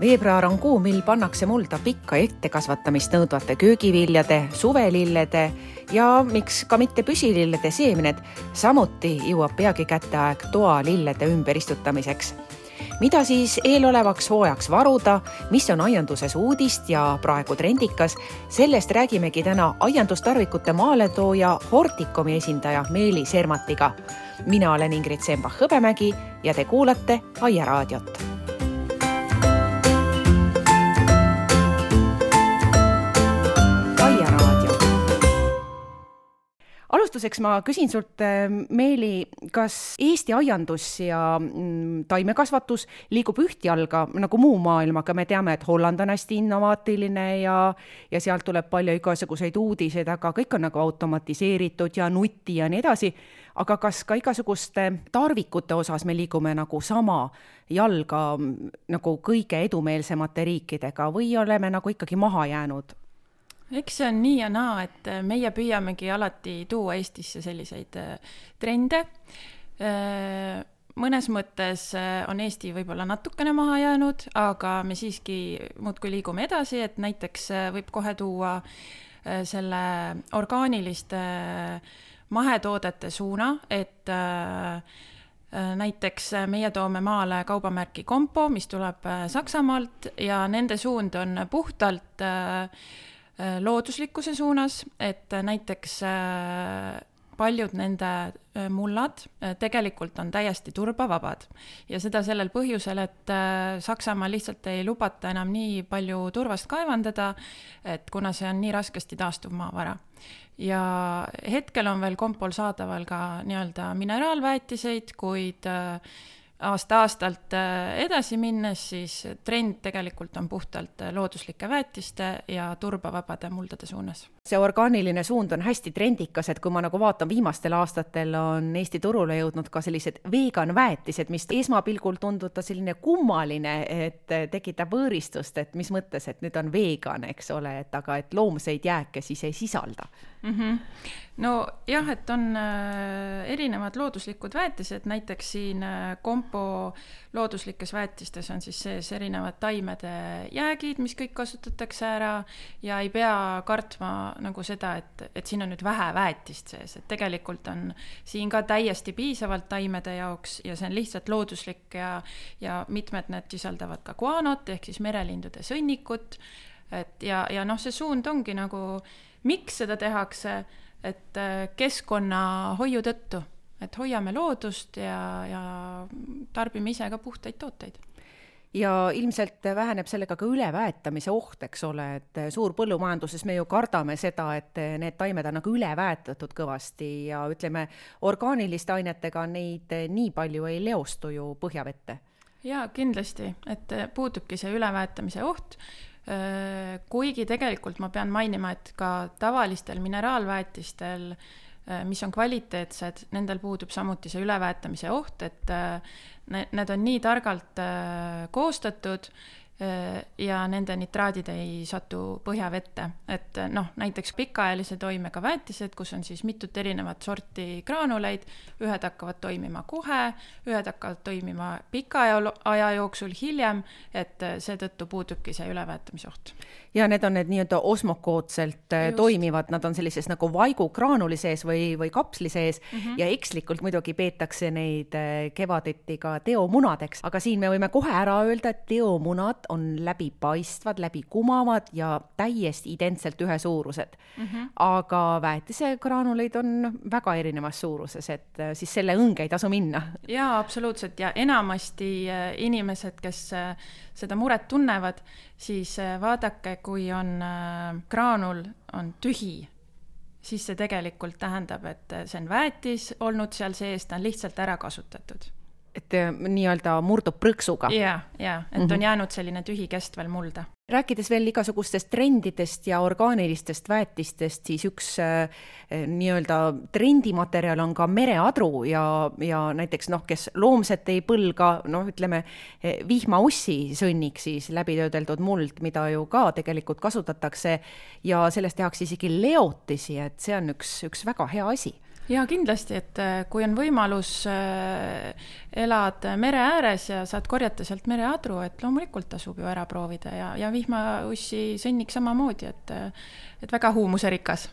veebruar on kuu, mil pannakse mulda pikka ettekasvatamist nõudvate köögiviljade, suvelillede ja miks ka mitte püsilillede seemned. samuti jõuab peagi kätte aeg toalillede ümberistutamiseks mida siis eelolevaks hooajaks varuda, mis on aianduses uudist ja praegu trendikas, sellest räägimegi täna aiandustarvikute maaletooja Hortikomi esindaja Meelis Ermatiga. mina olen Ingrid Sembach-Hõbemägi ja te kuulate Aiaraadiot alustuseks ma küsin sult, ähm, Meeli, kas Eesti aiandus ja mm, taimekasvatus liigub ühtjalga nagu muu maailmaga, me teame, et Holland on hästi innovaatiline ja, ja sealt tuleb palju igasuguseid uudiseid, aga kõik on nagu automatiseeritud ja nuti ja nii edasi. aga kas ka igasuguste tarvikute osas me liigume nagu sama jalga mm, nagu kõige edumeelsemate riikidega või oleme nagu ikkagi maha jäänud? Eks see on nii ja naa, et äh, meie püüamegi alati tuua Eestisse selliseid äh, trende. Äh, mõnes mõttes on Eesti võib-olla natukene maha jäänud, aga me siiski muudkui liigume edasi, et näiteks võib kohe tuua selle orgaaniliste mahetoodete suuna, et näiteks meie toome maale kaubamärki Compo, mis tuleb Saksamaalt ja nende suund on puhtalt äh, looduslikkuse suunas, et näiteks äh, paljud nende äh, mullad tegelikult on täiesti turbavabad ja seda sellel põhjusel, et Saksamaal lihtsalt ei lubata enam nii palju turvast kaevandada, et kuna see on nii raskesti taastuv maavara. ja hetkel on veel Compol saadaval ka nii-öelda mineraalväetiseid, kuid aasta-aastalt äh, edasi minnes, siis trend tegelikult on puhtalt äh, looduslike väetiste ja turbavabade muldade suunas. see orgaaniline suund on hästi trendikas, et kui ma nagu vaatan, viimastel aastatel on Eesti turule jõudnud ka sellised vegan väetised, mis esmapilgul tunduda selline kummaline, et tekitab võõristust, et mis mõttes, et nüüd on vegan, eks ole, et aga et loomseid jääke siis ei sisalda mm. -hmm. Nojah, et on äh, erinevad looduslikud väetised, näiteks siin äh, kompo looduslikes väetistes on siis sees erinevad taimede jäägid, mis kõik kasutatakse ära. Ja ei pea kartma nagu seda, et, et siin on nüüd vähe väetist sees, et tegelikult on siin ka täiesti piisavalt taimede jaoks ja see on lihtsalt looduslik ja, ja mitmed need sisaldavad ka guanot ehk siis merelindude sõnnikut. et ja, ja noh, see suund ongi nagu miks seda tehakse, et äh, keskkonnahoiu tõttu, et hoiame loodust ja, ja tarbime ise ka puhtaid tooteid ja ilmselt väheneb sellega ka üleväetamise oht, eks ole, et suurpõllumajanduses me ju kardame seda, et need taimed on nagu üleväetatud kõvasti ja ütleme, orgaaniliste ainetega neid nii palju ei leostu ju põhjavette. jaa, kindlasti, et puudubki see üleväetamise oht kuigi tegelikult ma pean mainima, et ka tavalistel mineraalväetistel, äh, mis on kvaliteetsed, nendel puudub samuti see üleväetamise oht, et äh, need on nii targalt koostatud Äh, ja nende nitraadid ei satu põhjavette, et äh, noh, näiteks pikaajalise toimega väetised, kus on siis mitut erinevat sorti graanuleid, ühed hakkavad toimima kohe, ühed hakkavad toimima pika aja, jooksul hiljem, et äh, seetõttu puudubki see üleväetamise oht. ja need on need nii-öelda osmokootselt Just. toimivad, nad on sellises nagu vaigugraanuli sees või, või kapsli sees mm -hmm. ja ekslikult muidugi peetakse neid kevadeti ka teomunadeks, aga siin me võime kohe ära öelda, et teomunad on läbipaistvad, läbikumavad ja täiesti identselt ühesuurused mm. -hmm. aga väetisegraanuleid on väga erinevas suuruses, et äh, siis selle õnge ei tasu minna. jaa, absoluutselt ja enamasti äh, inimesed, kes äh, seda muret tunnevad, siis vaadake, kui on graanul on tühi siis see tegelikult tähendab, et see on väetis olnud seal sees, ta on lihtsalt ära kasutatud et äh, nii-öelda murdub prõksuga. ja, ja, et mm -hmm. on jäänud selline tühi kestvel mulda. rääkides veel igasugustest trendidest ja orgaanilistest väetistest, siis üks äh, nii-öelda trendimaterjal on ka mereadru ja, ja näiteks noh, kes loomset ei põlga, noh, ütleme eh, vihmaussi sõnnik siis läbitöödeldud muld, mida ju ka tegelikult kasutatakse ja sellest tehakse isegi leotisi, et see on üks, üks väga hea asi ja kindlasti, et äh, kui on võimalus, äh, elad mere ääres ja saad korjata sealt mereadru, et loomulikult tasub ju ära proovida ja, ja vihmaussi sõnnik samamoodi, et, et väga huumuserikas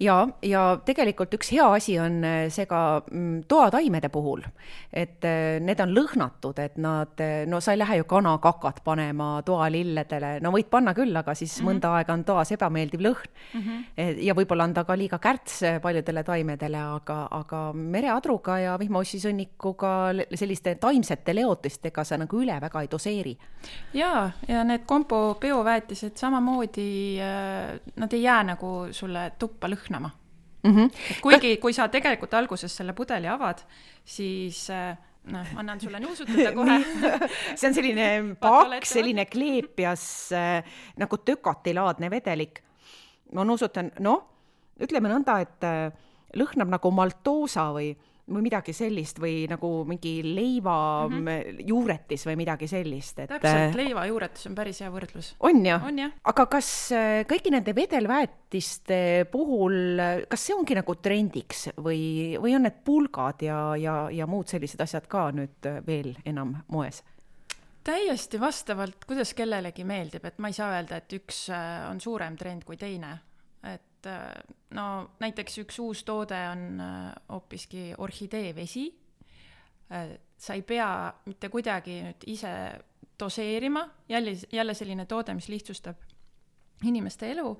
ja, ja tegelikult üks hea asi on äh, see ka mm, toataimede puhul, et äh, need on lõhnatud, et nad, äh, no sa ei lähe ju kanakakat panema toalilledele, no võid panna küll, aga siis mm -hmm. mõnda aega on toas ebameeldiv lõhn mm. -hmm. ja võib-olla on ta ka liiga kärts paljudele taimedele, aga, aga mereadruga ja vihmaussisõnnikuga selliste taimsete leotistega sa nagu üle väga ei doseeri. ja, ja need kompo bioväetised samamoodi, nad ei jää nagu sulle tuppa lõhnama mm. -hmm. et kuigi, kui sa tegelikult alguses selle pudeli avad, siis äh, noh, annan sulle nuusutada kohe see on selline paks, selline kleepjas äh, nagu tökatilaadne vedelik. ma nuusutan, noh, ütleme nõnda, et äh, lõhnab nagu maltoosa või või midagi sellist või nagu mingi leiva mm -hmm. juuretis või midagi sellist, et. täpselt, äh, leivajuuretis on päris hea võrdlus. on ju? aga kas äh, kõigi nende vedelväetiste puhul, kas see ongi nagu trendiks või, või on need pulgad ja, ja, ja muud sellised asjad ka nüüd veel enam moes? täiesti vastavalt, kuidas kellelegi meeldib, et ma ei saa öelda, et üks äh, on suurem trend kui teine et äh, no näiteks üks uus toode on äh, hoopiski orhideevesi. Äh, sa ei pea mitte kuidagi nüüd ise doseerima, jälle, jälle selline toode, mis lihtsustab inimeste elu,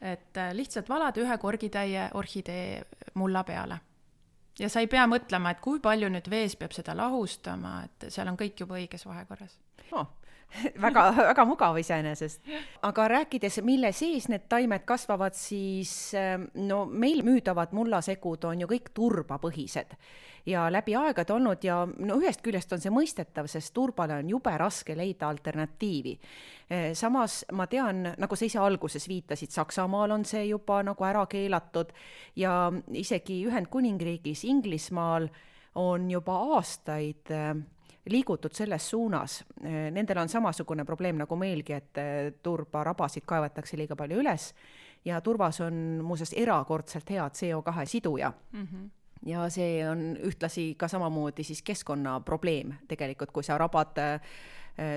et lihtsalt valad ühe korgitäie orhidee mulla peale. ja sa ei pea mõtlema, et kui palju nüüd vees peab seda lahustama, et seal on kõik juba õiges vahekorras oh väga, väga mugav iseenesest. aga rääkides, mille sees need taimed kasvavad, siis ähm, no meil müüdavad mullasegud on ju kõik turbapõhised ja läbi aegade olnud ja no ühest küljest on see mõistetav, sest turbale on jube raske leida alternatiivi. Äh, samas ma tean, nagu sa ise alguses viitasid, Saksamaal on see juba nagu ära keelatud ja isegi Ühendkuningriigis, Inglismaal on juba aastaid äh, liigutud selles suunas. Nendel on samasugune probleem nagu meilgi, et eh, turbarabasid kaevatakse liiga palju üles ja turvas on muuseas erakordselt hea CO2 siduja mm. -hmm ja see on ühtlasi ka samamoodi siis keskkonnaprobleem tegelikult, kui sa rabad äh, Äh,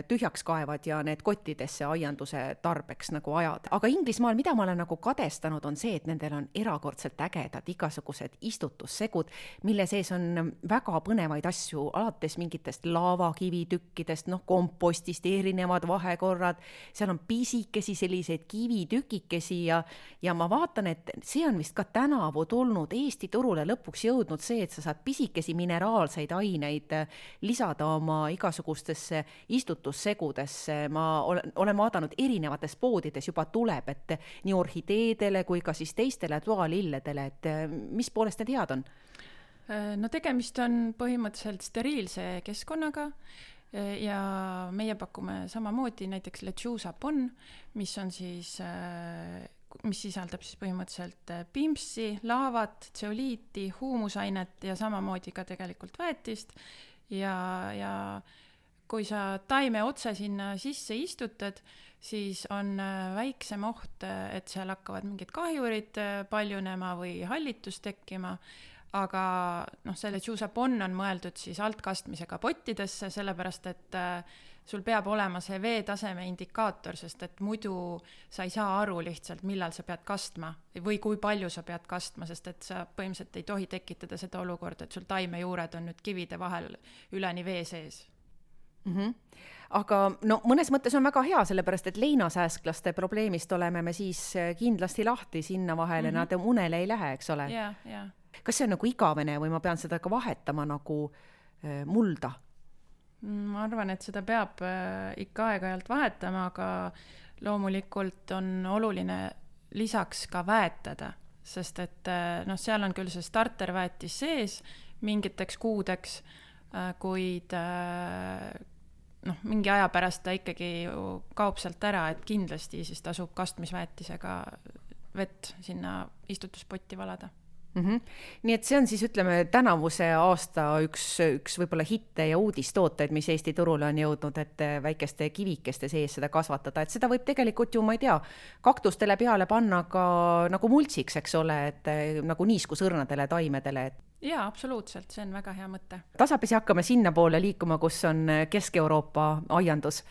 tühjaks kaevad ja need kottidesse aianduse tarbeks nagu ajad. aga Inglismaal, mida ma olen nagu kadestanud, on see, et nendel on erakordselt ägedad igasugused istutussegud, mille sees on väga põnevaid asju, alates mingitest laavakivitükkidest, noh, kompostist, erinevad vahekorrad, seal on pisikesi selliseid kivitükikesi ja, ja ma vaatan, et see on vist ka tänavu tulnud Eesti turule lõpuks jõudnud see, et sa saad pisikesi mineraalseid aineid lisada oma igasugustesse istutussegudesse, ma olen, olen vaadanud erinevates poodides juba tuleb, et nii orhideedele kui ka siis teistele toalilledele, et mis poolest need head on? no tegemist on põhimõtteliselt steriilse keskkonnaga ja meie pakume samamoodi näiteks Lechusa Bon, mis on siis, mis sisaldab siis põhimõtteliselt pimpsi, laavat, tseoliiti, huumusainet ja samamoodi ka tegelikult väetist ja, ja kui sa taime otse sinna sisse istutad, siis on äh, väiksem oht, äh, et seal hakkavad mingid kahjurid äh, paljunema või hallitus tekkima, aga noh, selle Juicapon on mõeldud siis altkastmisega pottidesse, sellepärast et sul peab olema see veetaseme indikaator, sest et muidu sa ei saa aru lihtsalt, millal sa pead kastma või kui palju sa pead kastma, sest et sa põhimõtteliselt ei tohi tekitada seda olukorda, et sul taimejuured on nüüd kivide vahel üleni vee sees mm. -hmm. aga no mõnes mõttes on väga hea, sellepärast et leinasääsklaste probleemist oleme me siis äh, kindlasti lahti sinna vahele mm, -hmm. nad unele ei lähe, eks ole yeah,. Yeah. kas see on nagu igavene või ma pean seda ka vahetama nagu äh, mulda? Mm, ma arvan, et seda peab äh, ikka aeg-ajalt vahetama, aga loomulikult on oluline lisaks ka väetada, sest et noh, seal on küll see starterväetis sees mingiteks kuudeks, kuid noh, mingi aja pärast ta ikkagi ju kaob sealt ära, et kindlasti siis tasub kastmisväetisega vett sinna istutuspotti valada mm. -hmm. nii et see on siis, ütleme, tänavuse aasta üks, üks võib-olla hitte ja uudistooteid, mis Eesti turule on jõudnud, et väikeste kivikeste sees seda kasvatada, et seda võib tegelikult ju, ma ei tea, kaktustele peale panna ka nagu multsiks, eks ole, et nagu niiskusõrnadele taimedele, et jaa, absoluutselt, see on väga hea mõte. tasapisi hakkame sinnapoole liikuma, kus on Kesk-Euroopa aiandus.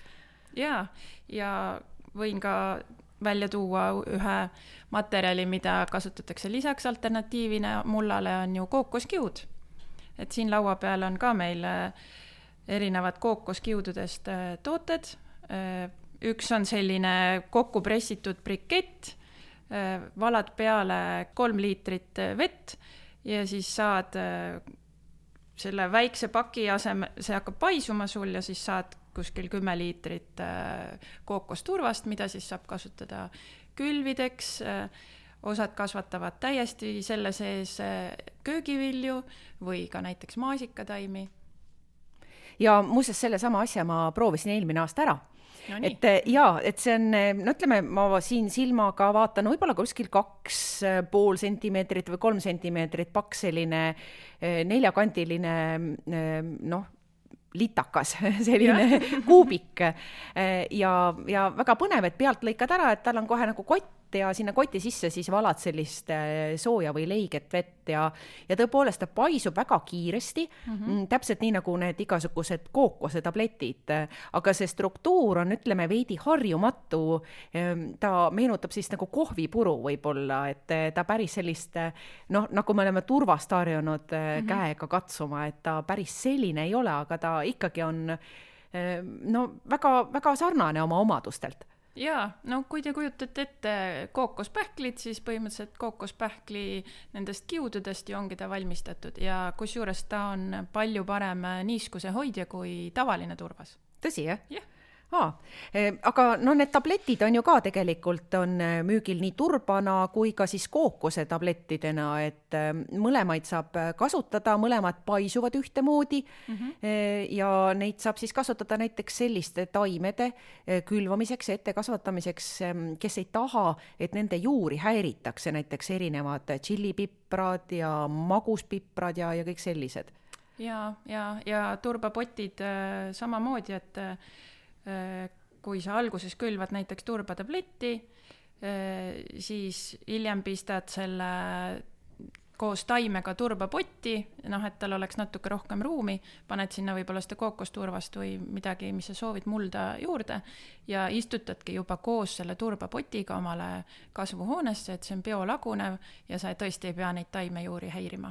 jaa, ja võin ka välja tuua ühe materjali, mida kasutatakse lisaks alternatiivina mullale, on ju kookoskiud. et siin laua peal on ka meil äh, erinevad kookoskiududest äh, tooted. Äh, üks on selline kokku pressitud brikett, valad peale kolm liitrit vett ja siis saad selle väikse paki asemel, see hakkab paisuma sul ja siis saad kuskil kümme liitrit äh, kookosturvast, mida siis saab kasutada külvideks, äh, osad kasvatavad täiesti selle sees äh, köögivilju või ka näiteks maasikataimi. ja muuseas, sellesama asja ma proovisin eelmine aasta ära No et ja, et see on, no ütleme, ma siin silmaga vaatan võib-olla kuskil kaks pool sentimeetrit või kolm sentimeetrit paks selline neljakandiline noh litakas, selline kuubik. Ja, ja väga põnev, et pealt lõikad ära, et tal on kohe nagu kott ja sinna koti sisse siis valad sellist äh, sooja või leiget vett ja, ja tõepoolest ta paisub väga kiiresti mhm. mm, -hmm. täpselt nii nagu need igasugused kookosetabletid, aga see struktuur on, ütleme, veidi harjumatu. Ehm, ta meenutab siis nagu kohvipuru võib-olla, et äh, ta päris sellist noh, nagu me oleme turvast harjunud mm -hmm. käega katsuma, et ta päris selline ei ole, aga ta ikkagi on ehm, no väga-väga sarnane oma omadustelt jaa, no kui te kujutate ette kookospähklit, siis põhimõtteliselt kookospähkli nendest kiududest ju ongi ta valmistatud ja kusjuures ta on palju parem niiskuse hoidja kui tavaline turvas. tõsi, jah? jah aa, eh, aga no need tabletid on ju ka tegelikult on eh, müügil nii turbana kui ka siis kookose tablettidena, et eh, mõlemaid saab kasutada, mõlemad paisuvad ühtemoodi mm. -hmm. ja neid saab siis kasutada näiteks selliste taimede külvamiseks ja ettekasvatamiseks, kes ei taha, et nende juuri häiritakse, näiteks erinevad tšillipiprad ja maguspiprad ja, ja kõik sellised ja, ja, ja turbapotid samamoodi, et kui sa alguses külvad näiteks turbatabletti, äh, siis hiljem pistad selle koos taimega turbapotti, noh, et tal oleks natuke rohkem ruumi, paned sinna võib-olla seda kookosturvast või midagi, mis sa soovid, mulda juurde ja istutadki juba koos selle turbapotiga omale kasvuhoonesse, et see on biolagunev ja sa tõesti ei pea neid taimejuuri häirima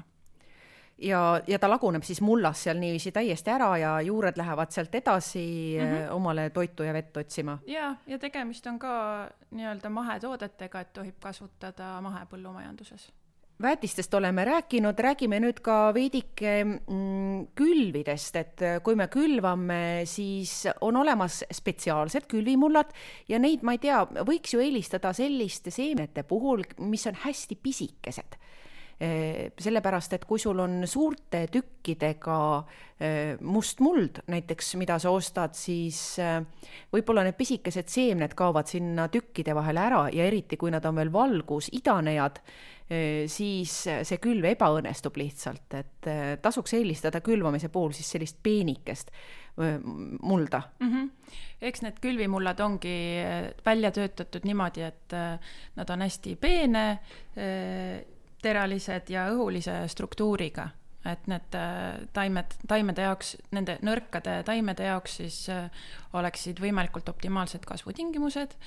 ja, ja ta laguneb siis mullas seal niiviisi täiesti ära ja juured lähevad sealt edasi mm -hmm. omale toitu ja vett otsima. ja, ja tegemist on ka nii-öelda mahetoodetega, et tohib kasvatada mahepõllumajanduses väetistest oleme rääkinud, räägime nüüd ka veidike mm, külvidest, et kui me külvame, siis on olemas spetsiaalsed külvimullad ja neid, ma ei tea, võiks ju eelistada selliste seemnete puhul, mis on hästi pisikesed sellepärast, et kui sul on suurte tükkidega eh, must muld näiteks, mida sa ostad, siis eh, võib-olla need pisikesed seemned kaovad sinna tükkide vahele ära ja eriti, kui nad on veel valgus idanejad, siis see külv ebaõnnestub lihtsalt, et tasuks eelistada külvamise puhul siis sellist peenikest mulda mm. -hmm. eks need külvimullad ongi välja töötatud niimoodi, et nad on hästi peene teralised ja õhulise struktuuriga, et need äh, taimed, taimede jaoks, nende nõrkade taimede jaoks siis äh, oleksid võimalikult optimaalsed kasvutingimused.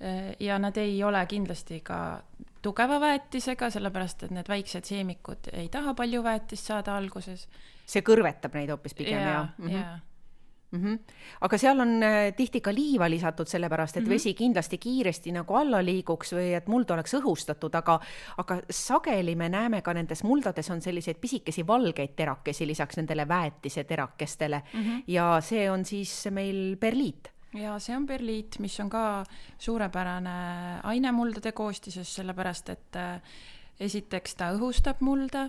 Äh, ja nad ei ole kindlasti ka tugeva väetisega, sellepärast et need väiksed seemikud ei taha palju väetist saada alguses. see kõrvetab neid hoopis pigem ja, ja mm. -hmm mm. -hmm. aga seal on äh, tihti ka liiva lisatud, sellepärast et mm -hmm. vesi kindlasti kiiresti nagu alla liiguks või et muld oleks õhustatud, aga, aga sageli me näeme ka nendes muldades on selliseid pisikesi valgeid terakesi lisaks nendele väetiseterakestele mm -hmm. ja see on siis meil perliit ja see on perliit, mis on ka suurepärane aine muldade koostises, sellepärast et äh, esiteks ta õhustab mulda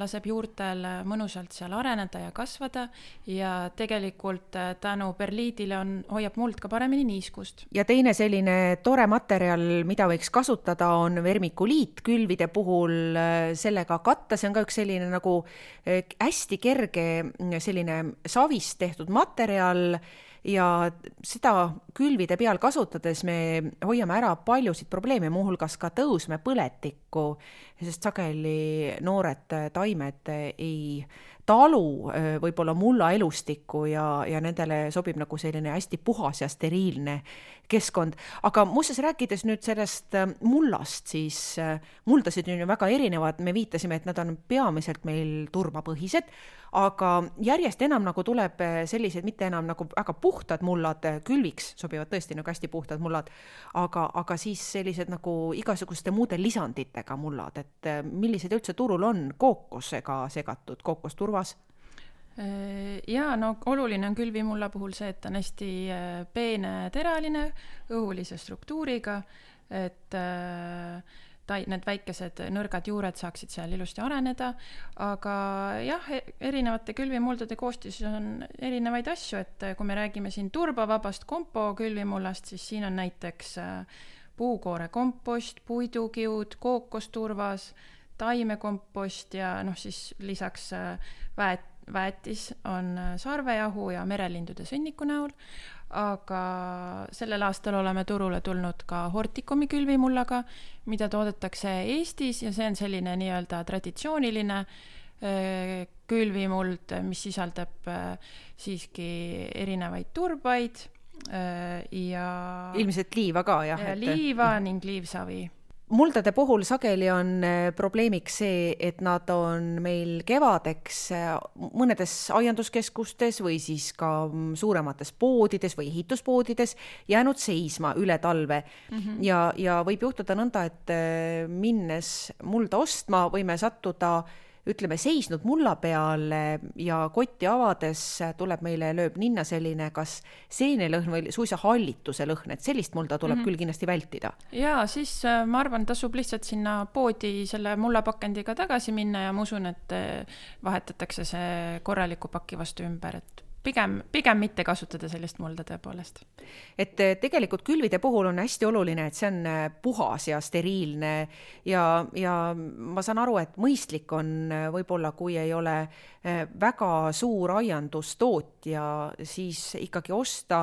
laseb juurtel mõnusalt seal areneda ja kasvada ja tegelikult äh, tänu perliidile on, hoiab muld ka paremini niiskust. ja teine selline tore materjal, mida võiks kasutada, on vermikuliit külvide puhul, äh, sellega katta, see on ka üks selline nagu hästi kerge selline savist tehtud materjal ja seda külvide peal kasutades me hoiame ära paljusid probleeme, muuhulgas ka tõusmepõletikku, sest sageli noored taimed ei talu võib-olla mulla elustikku ja, ja nendele sobib nagu selline hästi puhas ja steriilne keskkond. aga muuseas, rääkides nüüd sellest mullast, siis muldasid on ju väga erinevad, me viitasime, et nad on peamiselt meil turvapõhised aga järjest enam nagu tuleb sellised mitte enam nagu väga puhtad mullad, külviks sobivad tõesti nagu hästi puhtad mullad, aga, aga siis sellised nagu igasuguste muude lisanditega mullad, et eh, millised üldse turul on kookosega segatud, kookosturvas? ja no oluline on külvimulla puhul see, et ta on hästi peene teraline, õhulise struktuuriga, et äh, tai-, need väikesed nõrgad juured saaksid seal ilusti areneda, aga jah, e-, erinevate külvimuldade koostises on erinevaid asju, et kui me räägime siin turbavabast kompo külvimullast, siis siin on näiteks äh, puukoorekompost, puidukiud, kookosturvas, taimekompost ja noh, siis lisaks äh, väet-, väetis on äh, sarvejahu ja merelindude sõnniku näol. Aga sellel aastal oleme turule tulnud ka Horticumi külvimullaga, mida toodetakse Eestis ja see on selline nii-öelda traditsiooniline äh, külvimuld, mis sisaldab siiski erinevaid turbaid ja ilmselt liiva ka, jah? liiva ning liivsavi muldade puhul sageli on äh, probleemiks see, et nad on meil kevadeks äh, mõnedes aianduskeskustes või siis ka mm, suuremates poodides või ehituspoodides jäänud seisma üle talve mm. -hmm. ja, ja võib juhtuda nõnda, et äh, minnes mulda ostma, võime sattuda äh, ütleme, seisnud mulla peale ja kotti avades tuleb meile, lööb ninna selline kas seenelõhn või suisa hallituse lõhn, et sellist mulda tuleb mm -hmm. küll kindlasti vältida. ja siis äh, ma arvan, tasub lihtsalt sinna poodi selle mullapakendiga tagasi minna ja ma usun, et äh, vahetatakse see korraliku paki vastu ümber, et pigem, pigem mitte kasutada sellist mulda tõepoolest. et eh, tegelikult külvide puhul on hästi oluline, et see on eh, puhas ja steriilne ja, ja ma saan aru, et mõistlik on eh, võib-olla, kui ei ole väga suur aiandustootja, siis ikkagi osta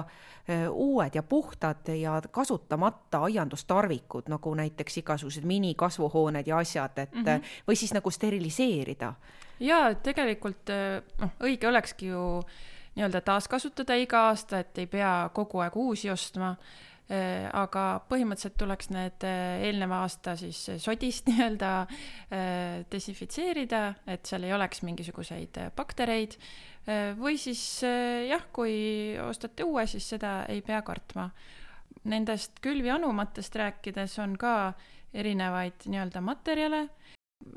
uued ja puhtad ja kasutamata aiandustarvikud, nagu näiteks igasugused minikasvuhooned ja asjad, et mm -hmm. või siis nagu steriliseerida. ja tegelikult noh, õige olekski ju nii-öelda taaskasutada iga aasta, et ei pea kogu aeg uusi ostma. Äh, aga põhimõtteliselt tuleks need äh, eelneva aasta siis sodist nii-öelda äh, desinfitseerida, et seal ei oleks mingisuguseid baktereid. või siis jah, kui ostate uue, siis seda ei pea kartma. Nendest külvianumatest rääkides on ka erinevaid nii-öelda materjale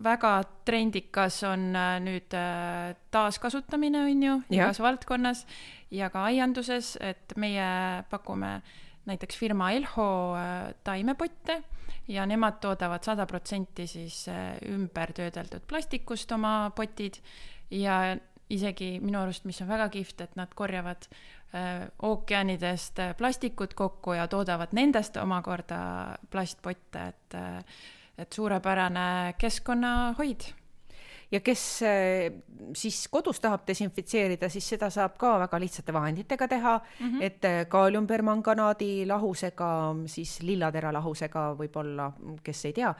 väga trendikas on äh, nüüd äh, taaskasutamine, on ju, igas valdkonnas ja ka aianduses, et meie pakume näiteks firma Elho äh, taimepotte ja nemad toodavad sada protsenti siis ümber töödeldud plastikust oma potid ja isegi minu arust, mis on väga kihvt, et nad korjavad äh, ookeanidest plastikut kokku ja toodavad nendest omakorda plastpotte, et äh, et suurepärane keskkonnahoid ja kes eh, siis kodus tahab desinfitseerida, siis seda saab ka väga lihtsate vahenditega teha mm, -hmm. et eh, kaaliumpermanganaadi lahusega, siis lillatera lahusega võib-olla, kes ei tea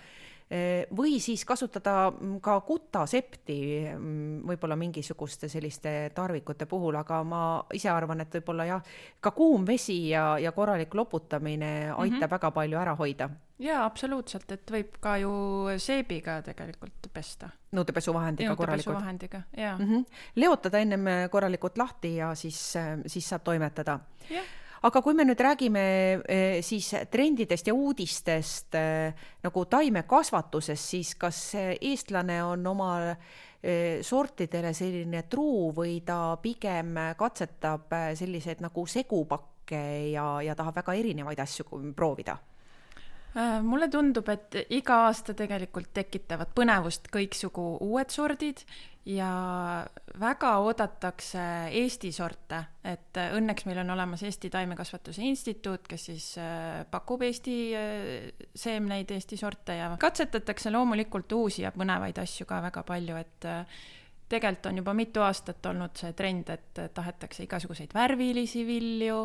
või siis kasutada mm, ka kutasepti mm, võib-olla mingisuguste selliste tarvikute puhul, aga ma ise arvan, et võib-olla jah, ka kuum vesi ja, ja korralik loputamine aitab mm -hmm. väga palju ära hoida jaa, absoluutselt, et võib ka ju seebiga tegelikult pesta. nõudepesuvahendiga korralikult? nõudepesuvahendiga, jaa mm. -hmm. leotada ennem korralikult lahti ja siis, siis saab toimetada. jah aga kui me nüüd räägime eh, siis trendidest ja uudistest eh, nagu taimekasvatuses, siis kas eestlane on oma eh, sortidele selline truu või ta pigem katsetab selliseid nagu segupakke ja, ja tahab väga erinevaid asju proovida? Äh, mulle tundub, et iga aasta tegelikult tekitavad põnevust kõiksugu uued sordid ja väga oodatakse Eesti sorte, et õnneks meil on olemas Eesti Taimekasvatuse Instituut, kes siis äh, pakub Eesti äh, seemneid, Eesti sorte ja katsetatakse loomulikult uusi ja põnevaid asju ka väga palju, et tegelikult on juba mitu aastat olnud see trend, et tahetakse igasuguseid värvilisi vilju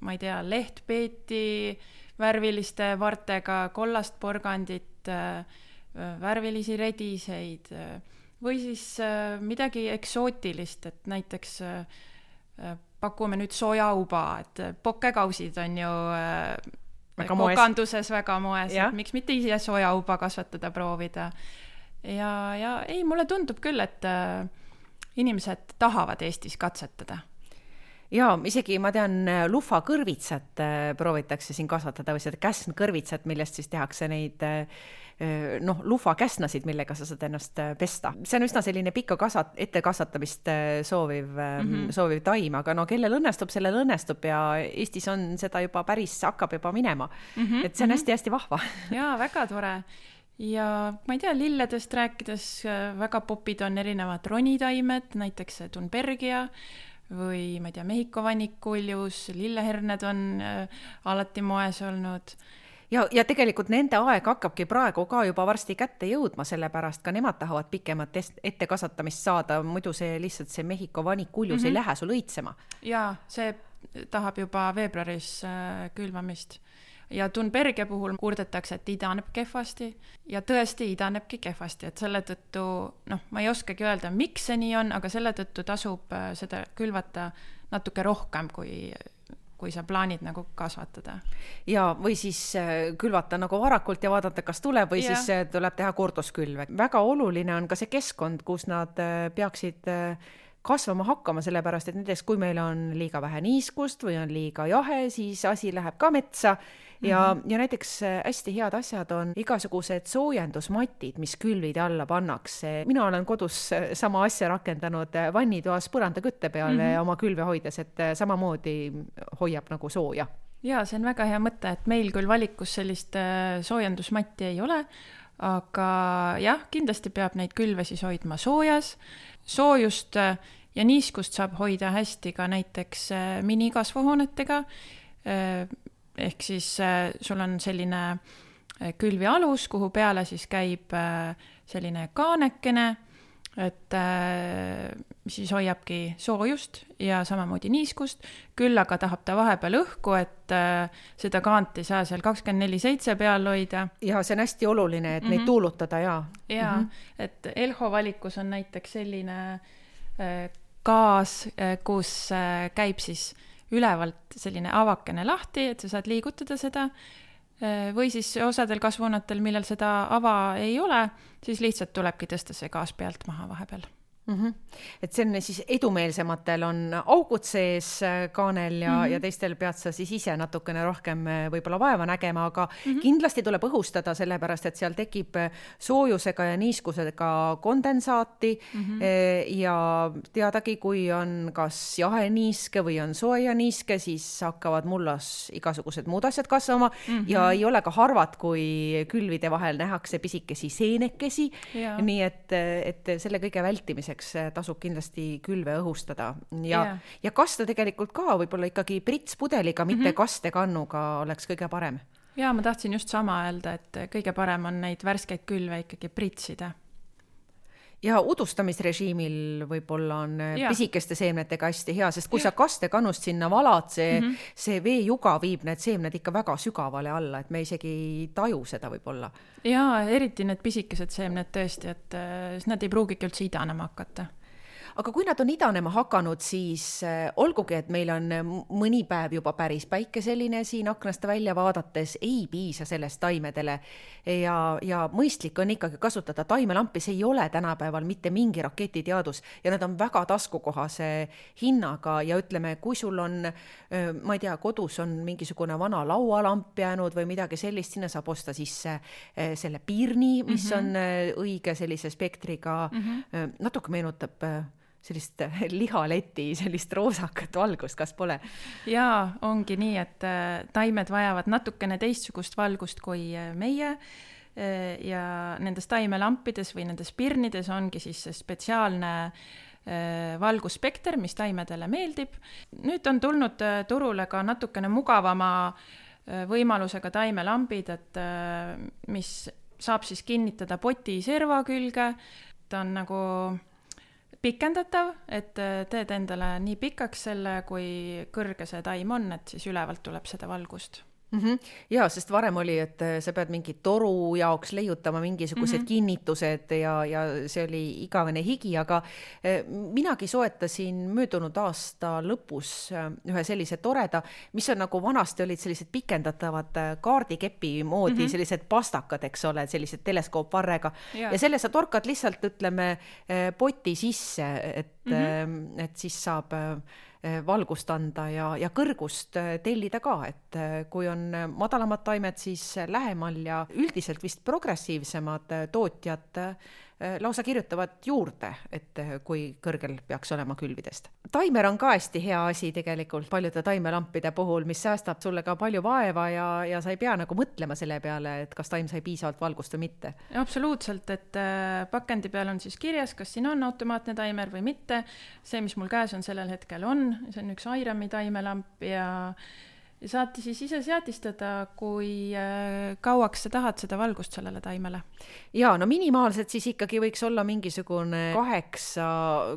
ma ei tea, lehtpeeti värviliste vartega, kollast porgandit, äh, värvilisi rediseid äh, või siis äh, midagi eksootilist, et näiteks pakume nüüd sojauba, et pokekausid on ju väga kokanduses väga moes, et miks mitte ise sojauba kasvatada, proovida. ja, ja ei, mulle tundub küll, et inimesed tahavad Eestis katsetada jaa, isegi ma tean, luhvakõrvitsat äh, proovitakse siin kasvatada või seda käsnkõrvitsat, millest siis tehakse neid äh, noh, luhvakäsnasid, millega sa saad ennast äh, pesta. see on üsna selline pikka kasvat-, ettekasvatamist sooviv mm, -hmm. sooviv taim, aga no kellel õnnestub, sellel õnnestub ja Eestis on seda juba päris, hakkab juba minema mm. -hmm. et see on hästi-hästi mm -hmm. vahva. jaa, väga tore ja ma ei tea, lilledest rääkides väga popid on erinevad ronitaimed, näiteks Dunbergia või ma ei tea, Mehhiko vannikuljus, lilleherned on äh, alati moes olnud ja, ja tegelikult nende aeg hakkabki praegu ka juba varsti kätte jõudma, sellepärast ka nemad tahavad pikemat ettekasvatamist saada, muidu see lihtsalt see Mehhiko vanikuljus mm -hmm. ei mhm. lähe sul õitsema. jaa, see tahab juba veebruaris äh, külvamist ja Thunbergia puhul kurdetakse, et idaneb kehvasti ja tõesti idanebki kehvasti, et selle tõttu noh, ma ei oskagi öelda, miks see nii on, aga selle tõttu tasub äh, seda külvata natuke rohkem, kui kui sa plaanid nagu kasvatada. ja, või siis äh, külvata nagu varakult ja vaadata, kas tuleb või ja. siis äh, tuleb teha korduskülve. väga oluline on ka see keskkond, kus nad peaksid kasvama hakkama, sellepärast et näiteks kui meil on liiga vähe niiskust või on liiga jahe, siis asi läheb ka metsa ja mm, -hmm. ja näiteks äh, hästi head asjad on igasugused soojendusmatid, mis külvide alla pannakse. mina olen kodus äh, sama asja rakendanud äh, vannitoas põrandakütte peal mm -hmm. oma külve hoides, et samamoodi hoiab nagu sooja jaa, see on väga hea mõte, et meil küll valikus sellist soojendusmatti ei ole, aga jah, kindlasti peab neid külve siis hoidma soojas, soojust ja niiskust saab hoida hästi ka näiteks minikasvuhoonetega. Ehk siis äh, sul on selline äh, külvi alus, kuhu peale siis käib äh, selline kaanekene, et siis hoiabki soojust ja samamoodi niiskust, küll aga tahab ta vahepeal õhku, et seda kaant ei saa seal kakskümmend neli seitse peal hoida. ja see on hästi oluline, et mm -hmm. neid mhm. tuulutada ja. ja mm, -hmm. et Elho valikus on näiteks selline gaas, kus käib siis ülevalt selline avakene lahti, et sa saad liigutada seda. Või siis osadel kasvuhoonetel, millel seda ava ei ole, siis lihtsalt tulebki tõsta see gaas pealt maha vahepeal mm. -hmm. et see on siis edumeelsematel on augud sees äh, kaanel ja mm, -hmm. ja teistel pead sa siis ise natukene rohkem äh, võib-olla vaeva nägema, aga mm -hmm. kindlasti tuleb õhustada, sellepärast et seal tekib äh, soojusega ja niiskusega kondensaati mm. -hmm. ja teadagi, kui on kas jaheniiske või on soojaniiske, siis hakkavad mullas igasugused muud asjad kasvama mm -hmm. ja ei ole ka harvad, kui külvide vahel nähakse pisikesi seenekesi. nii et, et selle kõige vältimiseks selleks eh, tasub kindlasti külve õhustada ja yeah., ja kasta tegelikult ka võib-olla ikkagi pritspudeliga, mitte mm -hmm. kastekannuga oleks kõige parem. ja ma tahtsin just sama öelda, et kõige parem on neid värskeid külve ikkagi pritsida ja udustamisrežiimil võib-olla on äh, ja. pisikeste seemnetega hästi hea, sest kui ja. sa kastekannust sinna valad, see mm, -hmm. see veejuga viib need seemned ikka väga sügavale alla, et me isegi ei taju seda võib-olla. jaa, eriti need pisikesed seemned tõesti, et äh, nad ei pruugigi üldse idanema hakata aga kui nad on idanema hakanud, siis äh, olgugi, et meil on äh, mõni päev juba päris päikeseline siin aknast välja vaadates, ei piisa sellest taimedele. ja, ja mõistlik on ikkagi kasutada taimelampi, see ei ole tänapäeval mitte mingi raketiteadus ja nad on väga taskukohase hinnaga ja ütleme, kui sul on, äh, ma ei tea, kodus on mingisugune vana laualamp jäänud või midagi sellist, sinna saab osta sisse selle piirni, mis mm -hmm. on õige sellise spektriga mm, -hmm. natuke meenutab sellist lihaleti, sellist roosakat valgust, kas pole? jaa, ongi nii, et taimed vajavad natukene teistsugust valgust kui meie ja nendes taimelampides või nendes pirnides ongi siis see spetsiaalne valgusspekter, mis taimedele meeldib. nüüd on tulnud turule ka natukene mugavama võimalusega taimelambid, et mis saab siis kinnitada poti serva külge, ta on nagu pikendatav, et teed endale nii pikaks selle, kui kõrge see taim on, et siis ülevalt tuleb seda valgust mm. -hmm. ja, sest varem oli, et äh, sa pead mingi toru jaoks leiutama mingisugused mm -hmm. kinnitused ja, ja see oli igavene higi, aga äh, minagi soetasin möödunud aasta lõpus äh, ühe sellise toreda, mis on nagu vanasti olid sellised pikendatavad kaardikepi moodi mm -hmm. sellised pastakad, eks ole, sellised teleskoopvarrega ja. ja selle sa torkad lihtsalt, ütleme, poti sisse, et mm, -hmm. et siis saab valgust anda ja, ja kõrgust eh, tellida ka, et eh, kui on madalamad taimed, siis lähemal ja üldiselt vist progressiivsemad tootjad lausa kirjutavad juurde, et äh, kui kõrgel peaks olema külvidest. taimer on ka hästi hea asi tegelikult paljude taimelampide puhul, mis säästab sulle ka palju vaeva ja, ja sa ei pea nagu mõtlema selle peale, et kas taim sai piisavalt valgust või mitte. absoluutselt, et äh, pakendi peal on siis kirjas, kas siin on automaatne taimer või mitte. see, mis mul käes on sellel hetkel on, see on üks Irami taimelamp ja saate siis ise seadistada, kui äh, kauaks sa tahad seda valgust sellele taimele. ja no minimaalselt siis ikkagi võiks olla mingisugune kaheksa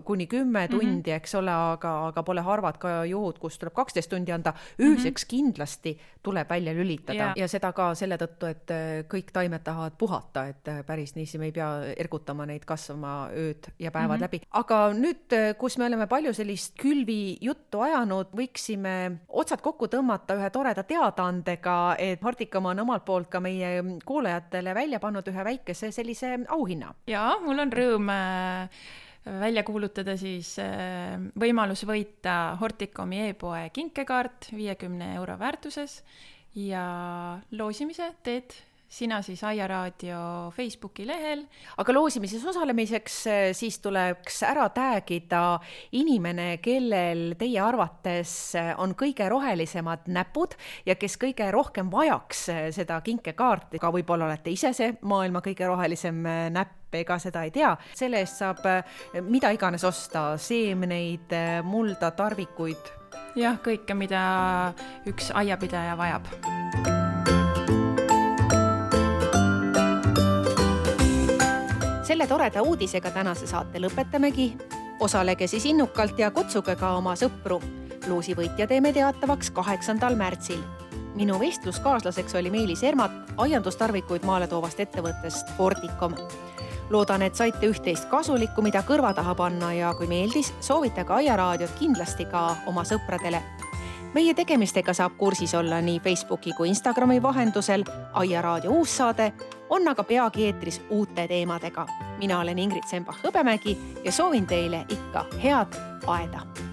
kuni kümme mhm. tundi mm, -hmm. eks ole, aga, aga pole harvad ka juhud, kus tuleb kaksteist tundi anda. ööseks mm -hmm. kindlasti tuleb välja lülitada ja. ja seda ka selle tõttu, et äh, kõik taimed tahavad puhata, et äh, päris niiviisi me ei pea ergutama neid kasvama ööd ja päevad mm -hmm. läbi. aga nüüd, kus me oleme palju sellist külvi juttu ajanud, võiksime otsad kokku tõmmata lõpetada ühe toreda teadaandega, et Hortikam on omalt poolt ka meie kuulajatele välja pannud ühe väikese sellise auhinna. jaa, mul on rõõm äh, välja kuulutada siis äh, võimalus võita Hortikomi e-poe kinkekaart viiekümne euro väärtuses ja loosimise teed sina siis Aia raadio Facebooki lehel. aga loosimises osalemiseks eh, siis tuleks ära tagida inimene, kellel teie arvates eh, on kõige rohelisemad näpud ja kes kõige rohkem vajaks eh, seda kinkekaarti, ka võib-olla olete ise see maailma kõige rohelisem näpp ega seda ei tea, selle eest saab mida iganes osta, seemneid, mulda, tarvikuid. jah, kõike, mida üks aiapidaja vajab selle toreda uudisega tänase saate lõpetamegi. osalege siis innukalt ja kutsuge ka oma sõpru. luusi võitja teeme teatavaks kaheksandal märtsil. minu vestluskaaslaseks oli Meelis Ermat aiandustarvikuid maale toovast ettevõttest Horticom. loodan, et saite üht-teist kasulikku, mida kõrva taha panna ja kui meeldis, soovitage Aia raadiot kindlasti ka oma sõpradele meie tegemistega saab kursis olla nii Facebooki kui Instagrami vahendusel. Aia raadio uus saade on aga peagi eetris uute teemadega. mina olen Ingrid Sembach-Hõbemägi ja soovin teile ikka head aeda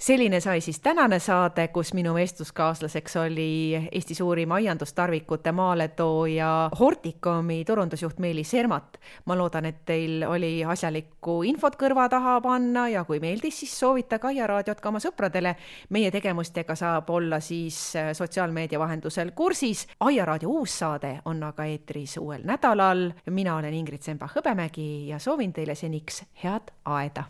selline sai siis tänane saade, kus minu vestluskaaslaseks oli Eesti suurim aiandustarvikute maaletooja Horticomi turundusjuht Meelis Sermat. ma loodan, et teil oli asjalikku infot kõrva taha panna ja kui meeldis, siis soovitage Aia raadiot ka oma sõpradele. meie tegevustega saab olla siis äh, sotsiaalmeedia vahendusel kursis. Aia raadio uus saade on aga eetris uuel nädalal. mina olen Ingrid Sembach-Hõbemägi ja soovin teile seniks head aeda